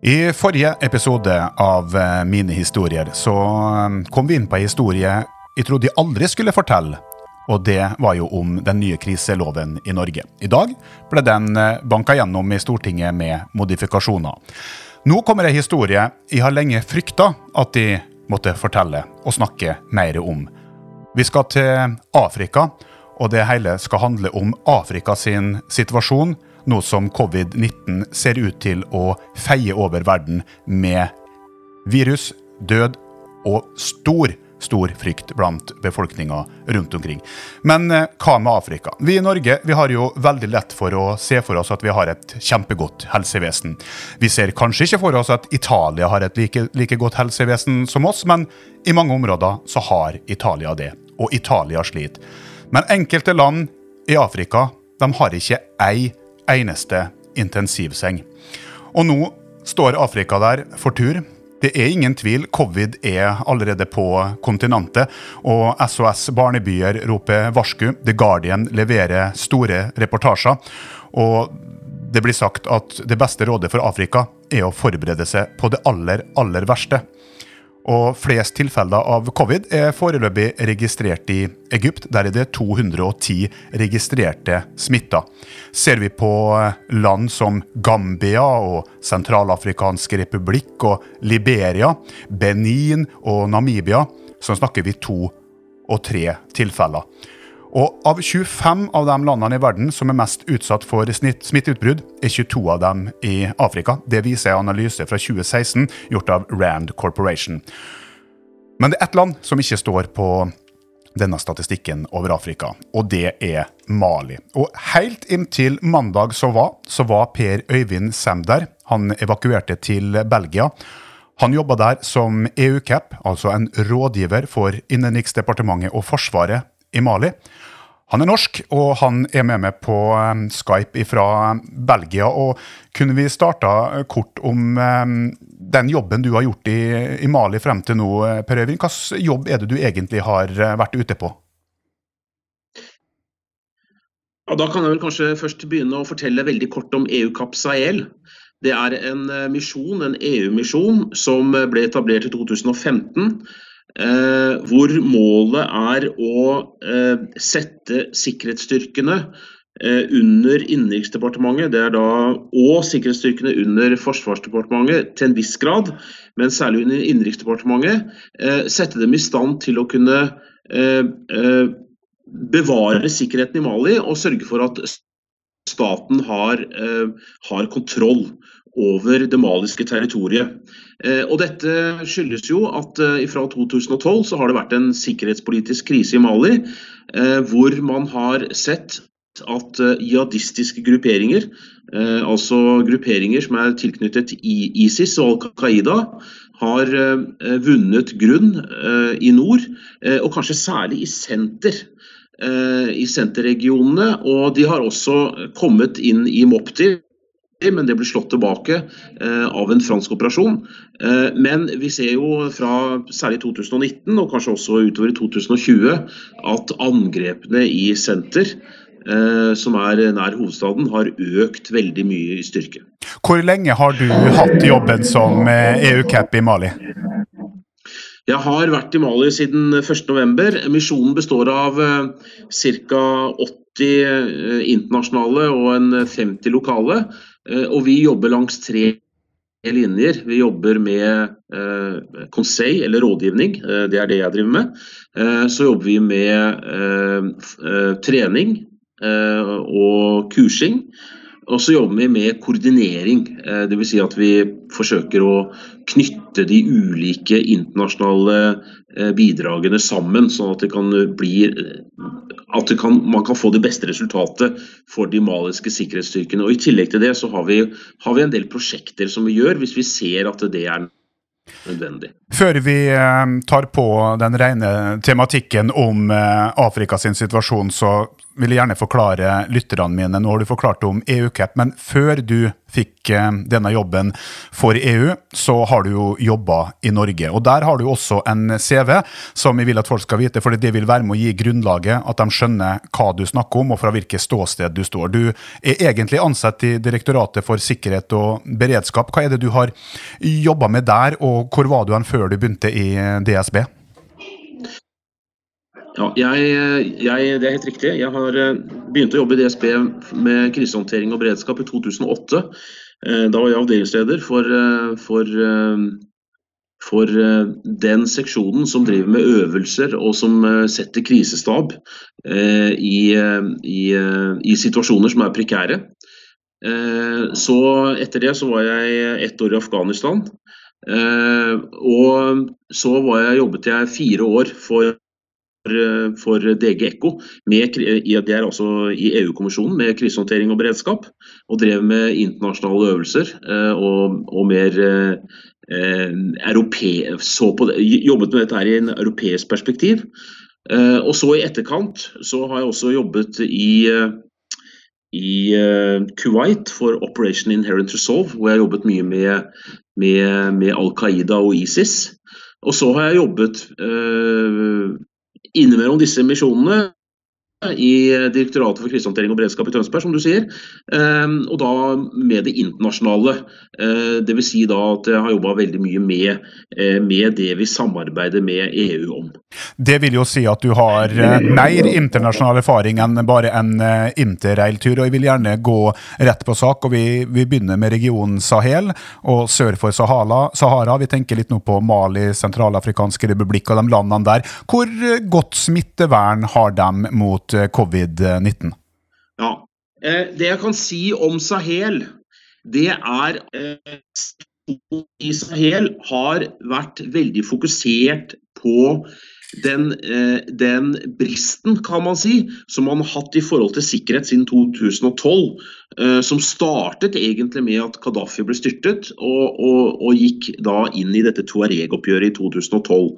I forrige episode av eh, Mine historier så eh, kom vi inn på ei historie jeg trodde jeg aldri skulle fortelle. Og det var jo om den nye kriseloven i Norge. I dag ble den eh, banka gjennom i Stortinget med modifikasjoner. Nå kommer ei historie jeg har lenge frykta at de måtte fortelle og snakke mer om. Vi skal til Afrika, og det hele skal handle om Afrika sin situasjon nå som covid-19 ser ut til å feie over verden med virus, død og stor stor frykt blant befolkninga rundt omkring. Men eh, hva med Afrika? Vi i Norge vi har jo veldig lett for å se for oss at vi har et kjempegodt helsevesen. Vi ser kanskje ikke for oss at Italia har et like, like godt helsevesen som oss, men i mange områder så har Italia det. Og Italia sliter. Men enkelte land i Afrika de har ikke ei eneste intensivseng. Og nå står Afrika der for tur. Det er ingen tvil, covid er allerede på kontinentet, og SOS Barnebyer roper varsku. The Guardian leverer store reportasjer. Og det blir sagt at det beste rådet for Afrika er å forberede seg på det aller, aller verste. Og flest tilfeller av covid er foreløpig registrert i Egypt. Der er det 210 registrerte smitta. Ser vi på land som Gambia og Sentralafrikansk republikk og Liberia, Benin og Namibia, så snakker vi to og tre tilfeller. Og av 25 av de landene i verden som er mest utsatt for smitteutbrudd, er 22 av dem i Afrika. Det viser en analyse fra 2016 gjort av Rand Corporation. Men det er ett land som ikke står på denne statistikken over Afrika, og det er Mali. Og helt inntil mandag så var, så var Per Øyvind Sem der. Han evakuerte til Belgia. Han jobba der som EU-cap, altså en rådgiver for Innenriksdepartementet og Forsvaret i Mali. Han er norsk, og han er med meg på um, Skype fra Belgia. og Kunne vi starta kort om den jobben du har gjort i, i Mali frem til nå, Per Øyvind? Hvilken jobb er det du egentlig har vært ute på? Ja, da kan jeg vel kanskje først begynne å fortelle veldig kort om EU-Kapp Sahel. Det er en misjon, en EU-misjon som ble etablert i 2015 Eh, hvor målet er å eh, sette sikkerhetsstyrkene eh, under Innenriksdepartementet. Det er da, og sikkerhetsstyrkene under Forsvarsdepartementet til en viss grad, men særlig under Innenriksdepartementet, sette dem i stand til å kunne bevare sikkerheten i Mali og sørge for at staten har, har kontroll over det maliske territoriet. Eh, og Dette skyldes jo at eh, fra 2012 så har det vært en sikkerhetspolitisk krise i Mali, eh, hvor man har sett at jihadistiske grupperinger, altså grupperinger som er tilknyttet ISIS og Al Qaida, har vunnet grunn i nord, og kanskje særlig i senter i senterregionene. Og de har også kommet inn i Mopti, men det ble slått tilbake eh, av en fransk operasjon. Eh, men vi ser jo fra særlig 2019 og kanskje også utover i 2020 at angrepene i senter, eh, som er nær hovedstaden, har økt veldig mye i styrke. Hvor lenge har du hatt jobben som EU-cap i Mali? Jeg har vært i Mali siden 1.11. Misjonen består av ca. 80 internasjonale og en 50 lokale. Eh, og vi jobber langs tre linjer. Vi jobber med eh, conseil, eller rådgivning, eh, det er det jeg driver med. Eh, så jobber vi med eh, eh, trening og kursing. Og så jobber vi med koordinering, dvs. Si at vi forsøker å knytte de ulike internasjonale bidragene sammen, sånn at kan bli at kan, man kan få det beste resultatet for de maliske sikkerhetsstyrkene. Og I tillegg til det så har vi, har vi en del prosjekter som vi gjør hvis vi ser at det er nødvendig. Før vi eh, tar på den rene tematikken om eh, Afrikas situasjon, så vil gjerne forklare lytterne mine. Nå har du forklart om EU-cap, men før du fikk eh, denne jobben for EU, så har du jo jobba i Norge. Og der har du også en CV som jeg vil at folk skal vite, for det vil være med å gi grunnlaget, at de skjønner hva du snakker om og fra hvilket ståsted du står. Du er egentlig ansatt i Direktoratet for sikkerhet og beredskap. Hva er det du har jobba med der, og hvor var du hen før du begynte i DSB? Ja, jeg, jeg, det er helt riktig. Jeg har eh, begynt å jobbe i DSB med krisehåndtering og beredskap i 2008. Eh, da var jeg avdelingsleder for, eh, for, for, den seksjonen som driver med øvelser og som setter krisestab i, i, i situasjoner som er prekære. Så etter det så var jeg ett år i Afghanistan. Og så jeg, jobbet jeg fire år for for DG Ekko, De er altså i EU-kommisjonen med krisehåndtering og beredskap, og drev med internasjonale øvelser eh, og, og mer eh, europe, på, jobbet med dette her i en europeisk perspektiv. Eh, og så i etterkant så har jeg også jobbet i i Kuwait for Operation Inherent Resolve, hvor jeg har jobbet mye med, med, med Al Qaida og ISIS. Og så har jeg jobbet innimellom disse misjonene i Direktoratet for krisehåndtering og beredskap i Tønsberg, som du sier. Ehm, og da med det internasjonale. Eh, Dvs. Si da at jeg har jobba veldig mye med, eh, med, det vi samarbeider med EU om. Det vil jo si at du har eh, mer internasjonal erfaring enn bare en interrailtur. Og jeg vil gjerne gå rett på sak. og Vi, vi begynner med regionen Sahel og sør for Sahara. Sahara. Vi tenker litt nå på Mali, Sentralafrikanske republikk og de landene der. Hvor godt smittevern har de mot mot eh, covid-19? Ja, eh, Det jeg kan si om Sahel, det er eh, i Sahel har vært veldig fokusert på den, eh, den, bristen, kan man si, som man har hatt i forhold til sikkerhet siden 2012. Eh, som startet egentlig med at Gaddafi ble styrtet, og, og, og gikk da inn i dette Tuareg-oppgjøret i 2012.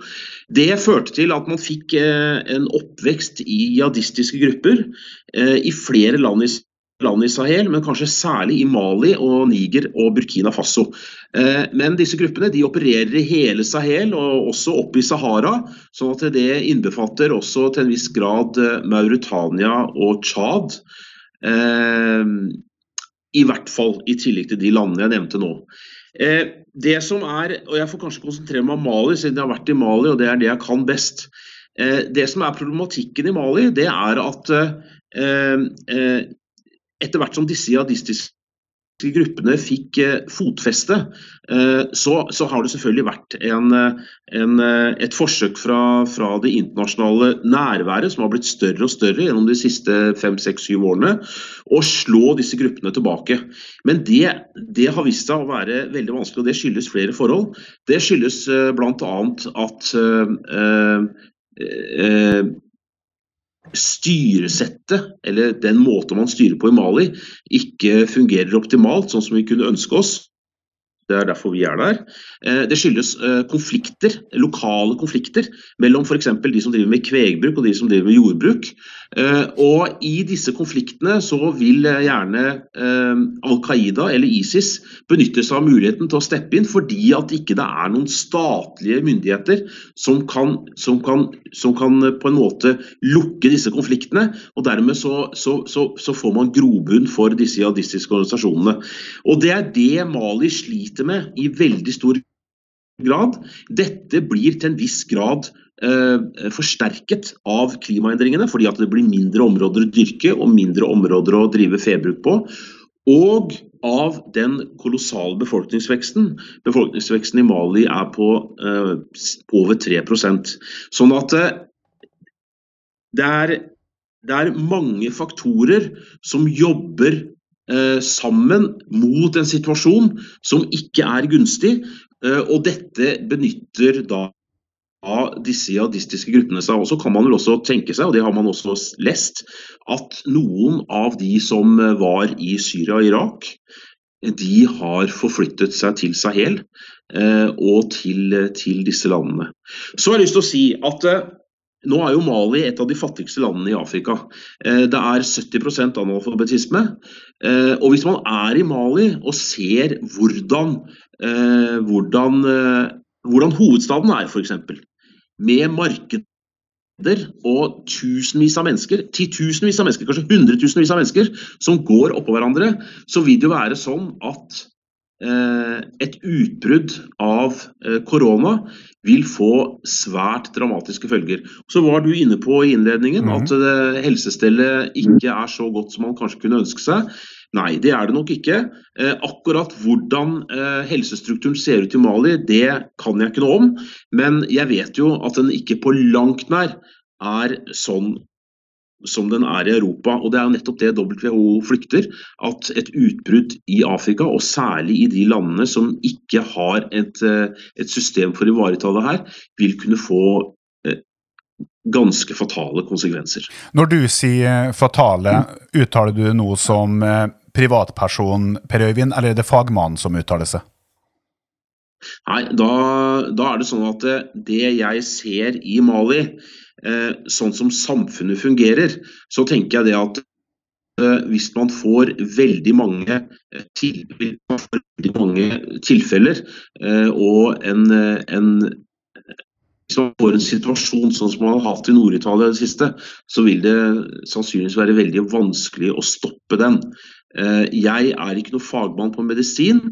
Det førte til at man fikk eh, en oppvekst i jihadistiske grupper i flere land i land i Sahel, men kanskje særlig i Mali og Niger og Burkina Faso. Eh, men disse gruppene de opererer i hele Sahel og også oppe i Sahara. sånn at det innbefatter også til en viss grad eh, Mauritania og Tsjad. Eh, I hvert fall i tillegg til de landene jeg nevnte nå. Det som er, og Jeg får kanskje konsentrere meg om Mali, siden jeg har vært i Mali og det er det jeg kan best. Det som er problematikken i Mali, det er at etter hvert som disse jihadistiske gruppene fikk eh, fotfeste, eh, så, så, har det selvfølgelig vært en, en, et forsøk fra, fra, det internasjonale nærværet, som har blitt større og større gjennom de siste fem, seks, syv årene, å slå disse gruppene tilbake. Men det, det, har vist seg å være veldig vanskelig, og det skyldes flere forhold. Det skyldes eh, bl.a. at øh, uh, styresettet, eller den måten man styrer på i Mali, ikke fungerer optimalt, sånn som vi kunne ønske oss. Det er derfor vi er der. Eh, det skyldes eh, konflikter, lokale konflikter mellom f.eks. de som driver med kvegbruk og de som driver med jordbruk. Eh, og i disse konfliktene så vil gjerne Al Qaida eller ISIS benytte seg av muligheten til å steppe inn, fordi at ikke det er noen statlige myndigheter som kan, som kan, som kan på en måte lukke disse konfliktene. Og dermed så, så, så, så får man grobunn for disse jihadistiske organisasjonene. Og det er det Mali sliter med i veldig stor grad. Dette blir til en viss grad eh, forsterket av klimaendringene, fordi at det blir mindre områder å dyrke og mindre områder å drive februk på. Og av den kolossale befolkningsveksten. Befolkningsveksten i Mali er på eh, over 3 Sånn at eh, det, er, det er mange faktorer som jobber sammen mot en situasjon som ikke er gunstig, Eh, og dette benytter da av disse jihadistiske gruppene seg. Og så kan man vel også tenke seg, og det har man også lest, at noen av de som var i Syria og Irak, de har forflyttet seg til Sahel eh, og til, til, disse landene. Så har jeg lyst til å si at eh, nå er jo Mali et av de fattigste landene i Afrika. Eh, det er 70% analfabetisme. Eh, og hvis man er i Mali og ser hvordan, eh, hvordan, hvordan hovedstaden er, f.eks. Med markeder og tusenvis av mennesker, titusenvis av mennesker, kanskje hundretusenvis av mennesker, som går oppå hverandre, så vil det jo være sånn at et utbrudd av korona vil få svært dramatiske følger. Så var du inne på i innledningen mm. at uh, helsestellet ikke er så godt som man kanskje kunne ønske seg. Nei, det er det nok ikke. Eh, akkurat hvordan eh, helsestrukturen ser ut i Mali, det kan jeg ikke noe om. Men jeg vet jo at den ikke på langt nær er sånn som den er i Europa. Og det er jo nettopp det WHO flykter. At et utbrudd i Afrika, og særlig i de landene som ikke har et, eh, et system for å ivareta det her, vil kunne få eh, ganske fatale konsekvenser. Når du sier fatale, uttaler du noe som eh, privatperson, Per Øyvind, eller er det fagmannen som uttaler seg? Nei, da, da, er det sånn at det jeg ser i Mali, Eh, sånn som samfunnet fungerer, så tenker jeg det at eh, hvis man får veldig mange, eh, veldig mange tilfeller og en, en hvis man får en situasjon sånn som man har hatt i Nord-Italia i det siste, så vil det sannsynligvis være veldig vanskelig å stoppe den. Jeg er ikke noe fagmann på medisin,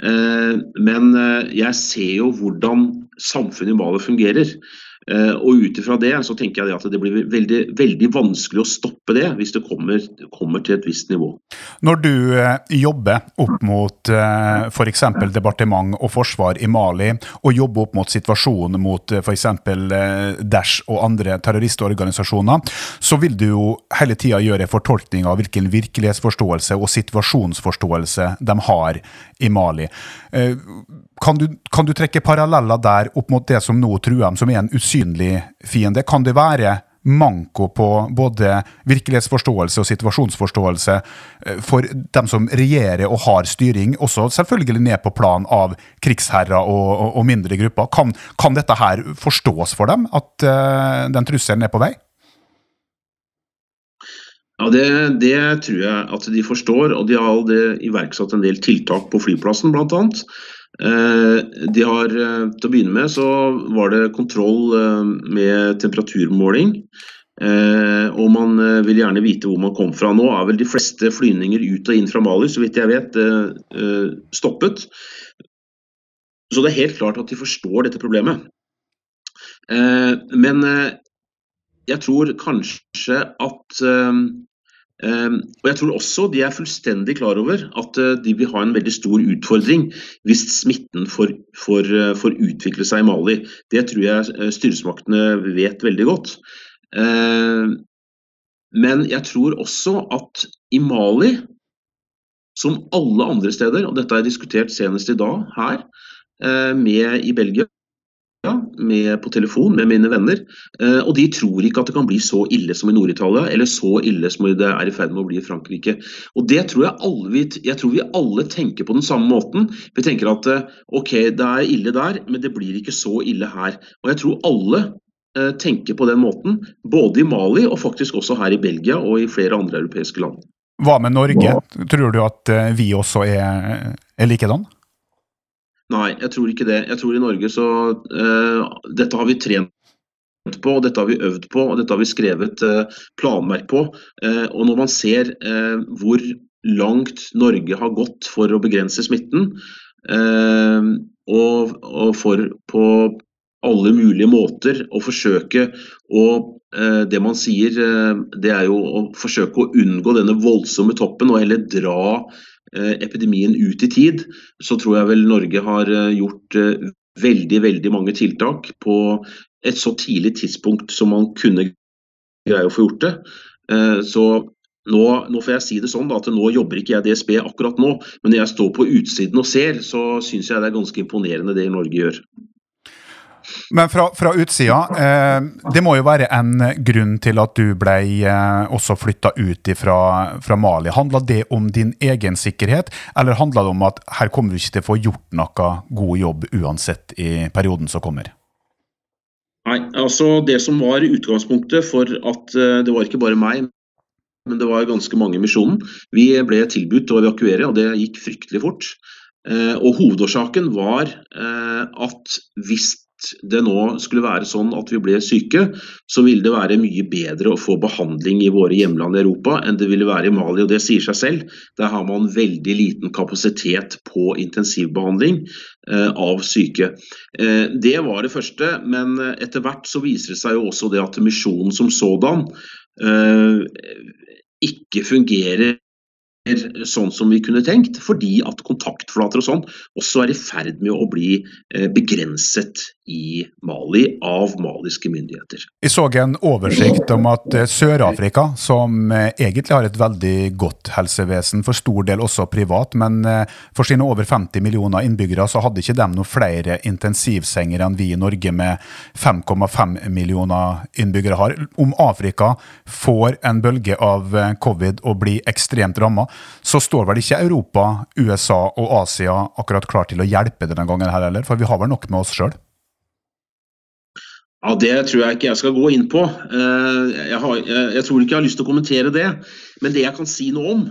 men jeg ser jo hvordan samfunnet i Mali fungerer. Eh, og ut ifra det så tenker jeg at det blir veldig, veldig vanskelig å stoppe det hvis det kommer, kommer, til et visst nivå. Når du eh, jobber opp mot eh, f.eks. departement og forsvar i Mali, og jobber opp mot situasjonen mot f.eks. Daesh og andre terroristorganisasjoner, så vil du jo hele tida gjøre en fortolkning av hvilken virkelighetsforståelse og situasjonsforståelse de har i Mali. Kan du, kan du, trekke paralleller der opp mot det som nå truer dem, som er en usynlig fiende? Kan det være manko på både virkelighetsforståelse og situasjonsforståelse eh, for dem som regjerer og har styring, også selvfølgelig ned på plan av krigsherrer og, og, og mindre grupper. Kan, kan, dette her forstås for dem, at uh, den trusselen er på vei? Ja, det, det, tror jeg at de forstår, og de har iverksatt en del tiltak på flyplassen bl.a. Eh, de har, eh, til å begynne med så var det kontroll eh, med temperaturmåling. Og man vil gjerne vite hvor man kom fra. Nå er vel de fleste flyvninger ut og inn fra Mali, så vidt jeg vet, stoppet. Så det er helt klart at de forstår dette problemet. Men jeg tror kanskje at og jeg tror også de er fullstendig klar over at eh, de vil ha en veldig stor utfordring hvis smitten får, eh, utvikle seg i Mali. Det tror jeg eh, styresmaktene vet veldig godt. Ehm, men jeg tror også at i Mali, som alle andre steder, og dette jeg diskutert senest i dag her, med i Belgia, med, på telefon med mine venner. Eh, og de tror ikke at det kan bli så ille som i Nord-Italia, eller så ille som det er i ferd med å bli i Frankrike. Og det tror jeg alle, jeg tror vi alle tenker på den samme måten. Vi tenker at eh, ok, det er ille der, men det blir ikke så ille her. Og jeg tror alle eh, tenker på den måten, både i Mali og faktisk også her i Belgia og i flere andre europeiske land. Hva med Norge? Tror du at vi også er, er likedan? Nei, jeg tror ikke det. Jeg tror i Norge så uh, Dette har vi trent på, og dette har vi øvd på, og dette har vi skrevet uh, planverk på. Uh, og når man ser hvor langt Norge har gått for å begrense smitten, og, og, for på alle mulige måter å forsøke å Det man sier, det er jo å forsøke å unngå denne voldsomme toppen og heller dra epidemien ut i tid, så tror jeg vel Norge har eh, gjort eh, veldig, veldig mange tiltak på et så tidlig tidspunkt som man kunne greie å få gjort det. Så nå, nå, får jeg si det sånn da, at nå jobber ikke jeg DSB akkurat nå, men når jeg står på utsiden og ser, så syns jeg det er ganske imponerende det Norge gjør. Men fra, fra utsida, eh, det må jo være en grunn til at du ble eh, også flytta ut fra, fra Mali. Handla det om din egen sikkerhet, eller handla det om at her kommer du ikke til å få gjort noe god jobb uansett i perioden som kommer? Nei, altså Det som var utgangspunktet for at uh, det var ikke bare meg, men det var ganske mange i misjonen. Vi ble tilbudt å evakuere, og det gikk fryktelig fort. Uh, og Hovedårsaken var uh, at hvis det nå skulle være sånn at vi ble syke, så ville det være mye bedre å få behandling i våre hjemland i Europa enn det ville være i Mali. og Det sier seg selv. Der har man veldig liten kapasitet på intensivbehandling eh, av syke. Eh, det var det første, men etter hvert så viser det seg jo også det at misjonen som sådan eh, ikke fungerer sånn som vi kunne tenkt, fordi at kontaktflater og sånn også er i ferd med å bli eh, begrenset i Mali av maliske myndigheter. Vi så en oversikt om at eh, Sør-Afrika, som eh, egentlig har et veldig godt helsevesen, for stor del også privat, men for sine over 50 millioner innbyggere så hadde ikke de noe flere intensivsenger enn vi i Norge med 5,5 millioner innbyggere har. Om Afrika får en bølge av covid og blir ekstremt ramma, så står vel ikke Europa, USA og Asia akkurat klar til å hjelpe denne gangen her heller, for vi har vel nok med oss sjøl? Ja, Det tror jeg ikke jeg skal gå inn på. Eh, jeg, har, jeg, tror ikke jeg har lyst til å kommentere det. Men det jeg kan si noe om,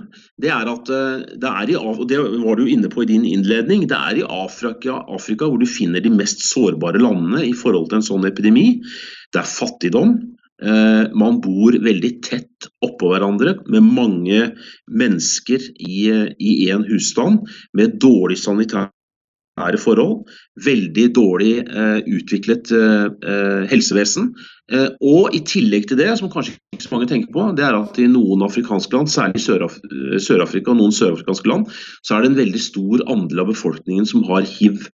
det er at eh, det er i, og det var du inne på i din innledning, det er i Afrika, Afrika hvor du finner de mest sårbare landene i forhold til en sånn epidemi. Det er fattigdom, man bor veldig tett oppå hverandre med mange mennesker i, én husstand med dårlig sanitære forhold. Veldig dårlig eh, utviklet eh, eh, helsevesen. Eh, og i tillegg til det, som kanskje ikke så mange tenker på, det er at i noen afrikanske land, særlig Sør-Afrika og noen sørafrikanske land, så er det en veldig stor andel av befolkningen som har hiv.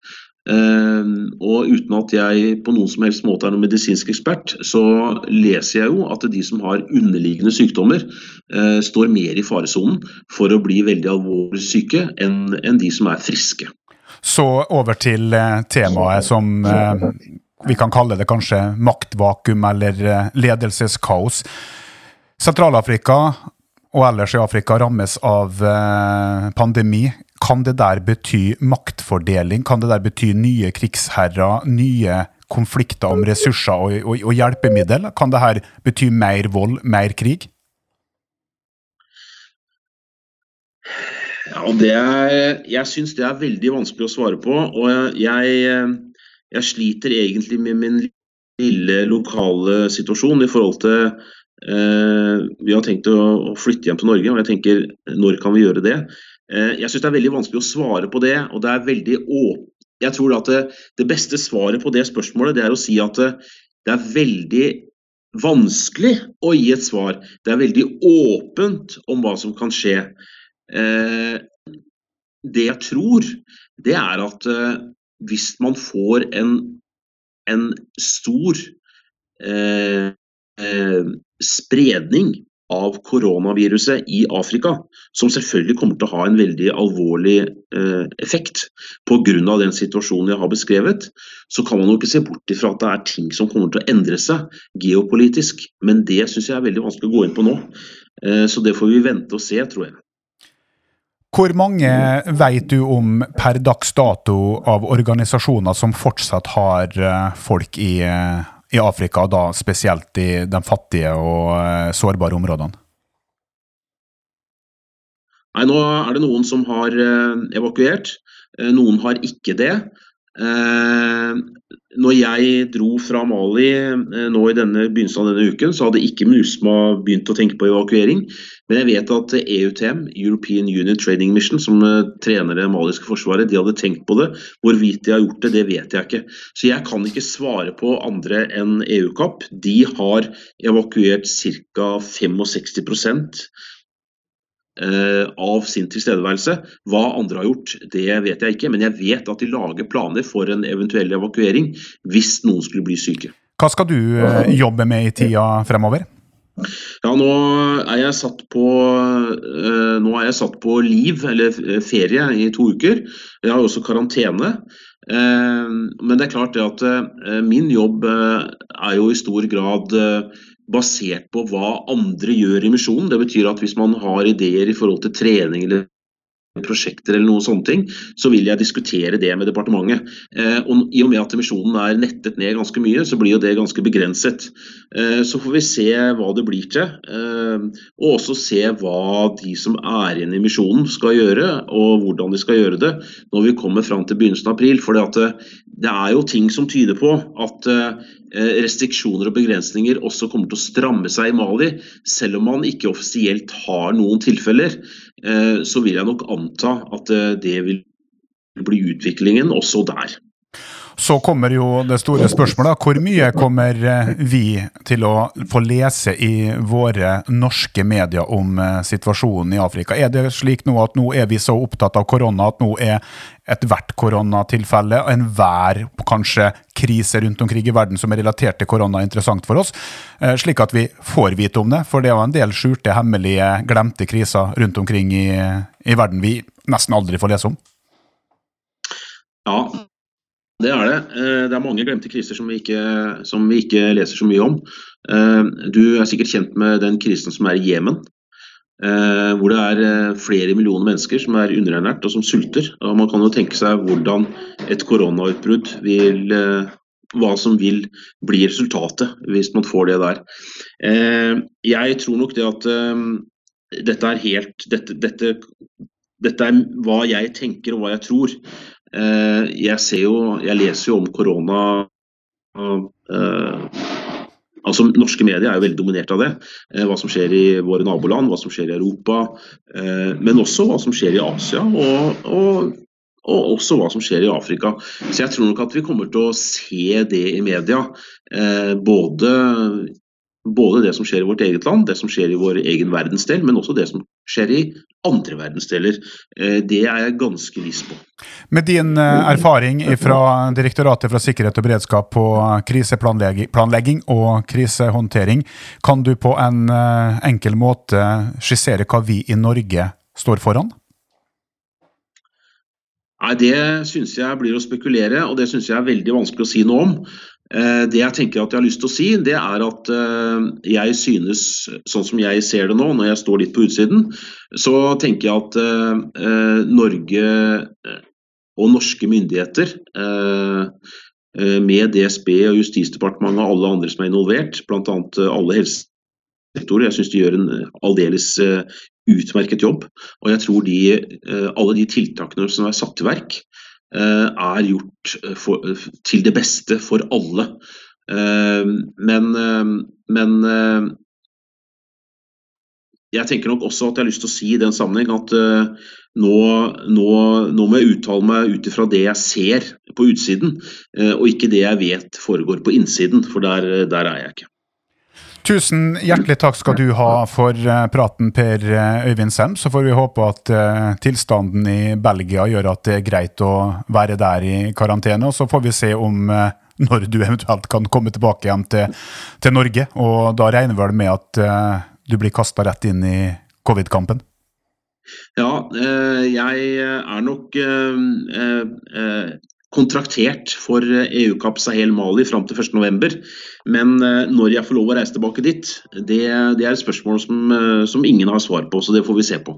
Ehm, og uten at jeg på noen som helst måte er noen medisinsk ekspert, så leser jeg jo at de som har underliggende sykdommer, eh, står mer i faresonen for å bli veldig alvorlig syke enn de som er friske. Så over til eh, temaet som eh, vi kan kalle det kanskje maktvakuum eller ledelseskaos. Sentral-Afrika og ellers i Afrika rammes av pandemi. Kan det der bety maktfordeling? Kan det der bety nye krigsherrer, nye konflikter om ressurser og, og, og hjelpemiddel? Kan det her bety mer vold, mer krig? Ja, det er, jeg syns det er veldig vanskelig å svare på. Og jeg, jeg sliter egentlig med min lille lokale situasjon i forhold til eh, Vi har tenkt å flytte hjem til Norge, og jeg tenker når kan vi gjøre det? Eh, jeg syns det er veldig vanskelig å svare på det. og det er veldig. Jeg tror at det, det, beste svaret på det spørsmålet det er å si at det, det, er veldig vanskelig å gi et svar. Det er veldig åpent om hva som kan skje. Eh, det jeg tror, det er at eh, hvis man får en, en stor eh, eh spredning av koronaviruset i Afrika, som selvfølgelig kommer til å ha en veldig alvorlig eh, effekt pga. den situasjonen jeg har beskrevet, så kan man jo ikke se bort ifra at det er ting som kommer til å endre seg geopolitisk. Men det syns jeg er veldig vanskelig å gå inn på nå. Eh, så det får vi vente og se, tror jeg. Hvor mange vet du om per dags dato av organisasjoner som fortsatt har eh, folk i eh, i Afrika, da spesielt i de fattige og uh, sårbare områdene? Nei, Nå er det noen som har uh, evakuert. Uh, noen har ikke det. Når jeg dro fra Mali nå i denne begynnelsen av denne uken, så hadde ikke MUSMA begynt å tenke på evakuering. Men jeg vet at EUTM, European Union Training Mission, som eh, trener det maliske forsvaret, de hadde tenkt på det. Hvorvidt de har gjort det, det vet jeg ikke. Så jeg kan ikke svare på andre enn EU-kapp. De har evakuert ca. 65 eh, av sin tilstedeværelse. Hva andre har gjort, det vet jeg ikke. Men jeg vet at de lager planer for en eventuell evakuering hvis noen skulle bli syke. Hva skal du eh, jobbe med i tida fremover? Ja, nå er jeg satt på er jeg satt på liv, eller eh, ferie, i to uker. Jeg har også karantene. Men det er klart det at min jobb er jo i stor grad basert på hva andre gjør i misjonen. Det betyr at hvis man har ideer i forhold til trening eller prosjekter eller noen sånne ting, så vil jeg diskutere det med departementet. Eh, og I og med at emisjonen er nettet ned ganske mye, så blir jo det ganske begrenset. Eh, så får vi se hva det blir til, eh, og også se hva de som er igjen i emisjonen skal gjøre, og hvordan de skal gjøre det når vi kommer fram til begynnelsen av april. For det, det er jo ting som tyder på at eh, restriksjoner og begrensninger også kommer til å stramme seg i Mali, selv om man ikke offisielt har noen tilfeller. Eh, så vil jeg nok anta at eh, det vil bli utviklingen også der. Så kommer jo det store spørsmålet. Hvor mye kommer eh, vi til å få lese i våre norske medier om situasjonen i Afrika? Er det slik nå at nå er vi så opptatt av korona at nå er ethvert koronatilfelle, og enhver kanskje krise rundt omkring i verden som er relatert til korona, interessant for oss, slik at vi får vite om det? For det er jo en del skjulte, hemmelige, glemte kriser rundt omkring i, i verden vi nesten aldri får lese om. Ja, det er det. Eh, det er mange glemte kriser som vi, ikke, som vi ikke leser så mye om. Eh, du er sikkert kjent med den krisen som er i Jemen. Eh, hvor det er flere millioner mennesker som er underernært og som sulter. Og man kan jo tenke seg hvordan et koronautbrudd vil hva som vil bli resultatet hvis man får det der. Jeg tror nok det at dette er helt dette, dette, dette er hva jeg tenker og hva jeg tror. Eh, jeg jo Jeg leser jo om korona eh, Altså, Norske medier er jo veldig dominert av det. Eh, hva som skjer i våre naboland, hva som skjer i Europa. Men også hva som skjer i Asia, og, og, og, også hva som skjer i Afrika. Så jeg tror nok at vi kommer til å se det i media. Både både det som skjer i vårt eget land, det som skjer i vår egen verdensdel, men også det som skjer i andre verdensdeler. Eh, det er jeg ganske viss på. Med din eh, erfaring fra Direktoratet for sikkerhet og beredskap på kriseplanlegging og krisehåndtering, kan du på en eh, enkel måte skissere hva vi i Norge står foran? Nei, Det syns jeg blir å spekulere, og det syns jeg er veldig vanskelig å si noe om. Eh, det jeg tenker at jeg har lyst til å si, det er at eh, jeg synes, sånn som jeg ser det nå, når jeg står litt på utsiden, så tenker jeg at eh, Norge og norske myndigheter med DSB og Justisdepartementet og alle andre som er involvert, bl.a. alle helsesektorer, jeg syns de gjør en aldeles utmerket jobb. Og jeg tror de, alle de tiltakene som er satt i verk, er gjort eh, for, til det beste for alle. Eh, men, men jeg tenker nok også at jeg har lyst til å si i den sammenheng at nå, nå, nå må jeg uttale meg ut ifra det jeg ser på utsiden, og ikke det jeg vet foregår på innsiden, for der, der er jeg ikke. Tusen hjertelig takk skal du ha for eh, praten, Per eh, Øyvind Sem. Så får vi håpe at uh, tilstanden i Belgia gjør at det er greit å være der i karantene. Og så får vi se om når du eventuelt kan komme tilbake igjen til, til Norge. Og da regner vel med at du blir kasta rett inn i covid-kampen? Ja, jeg er nok kontraktert for EU-Kapp Sahel Mali fram til 1.11. Men eh, når jeg får lov å reise tilbake dit, det, det er et spørsmål som, eh, som ingen har svar på, så det får vi se på.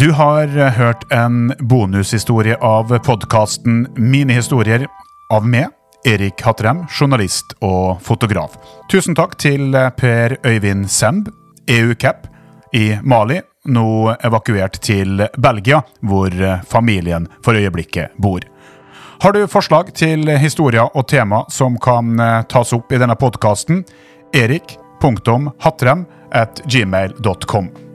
Du har eh, hørt en bonushistorie av podkasten Mine historier av meg, Erik Hattrem, journalist og fotograf. Tusen takk til Per Øyvind Semb, EU-cap i Mali, nå evakuert til Belgia, hvor familien for øyeblikket bor. Har du forslag til historier og tema som kan eh, tas opp i denne podkasten? erik.hatrem at gmail.com.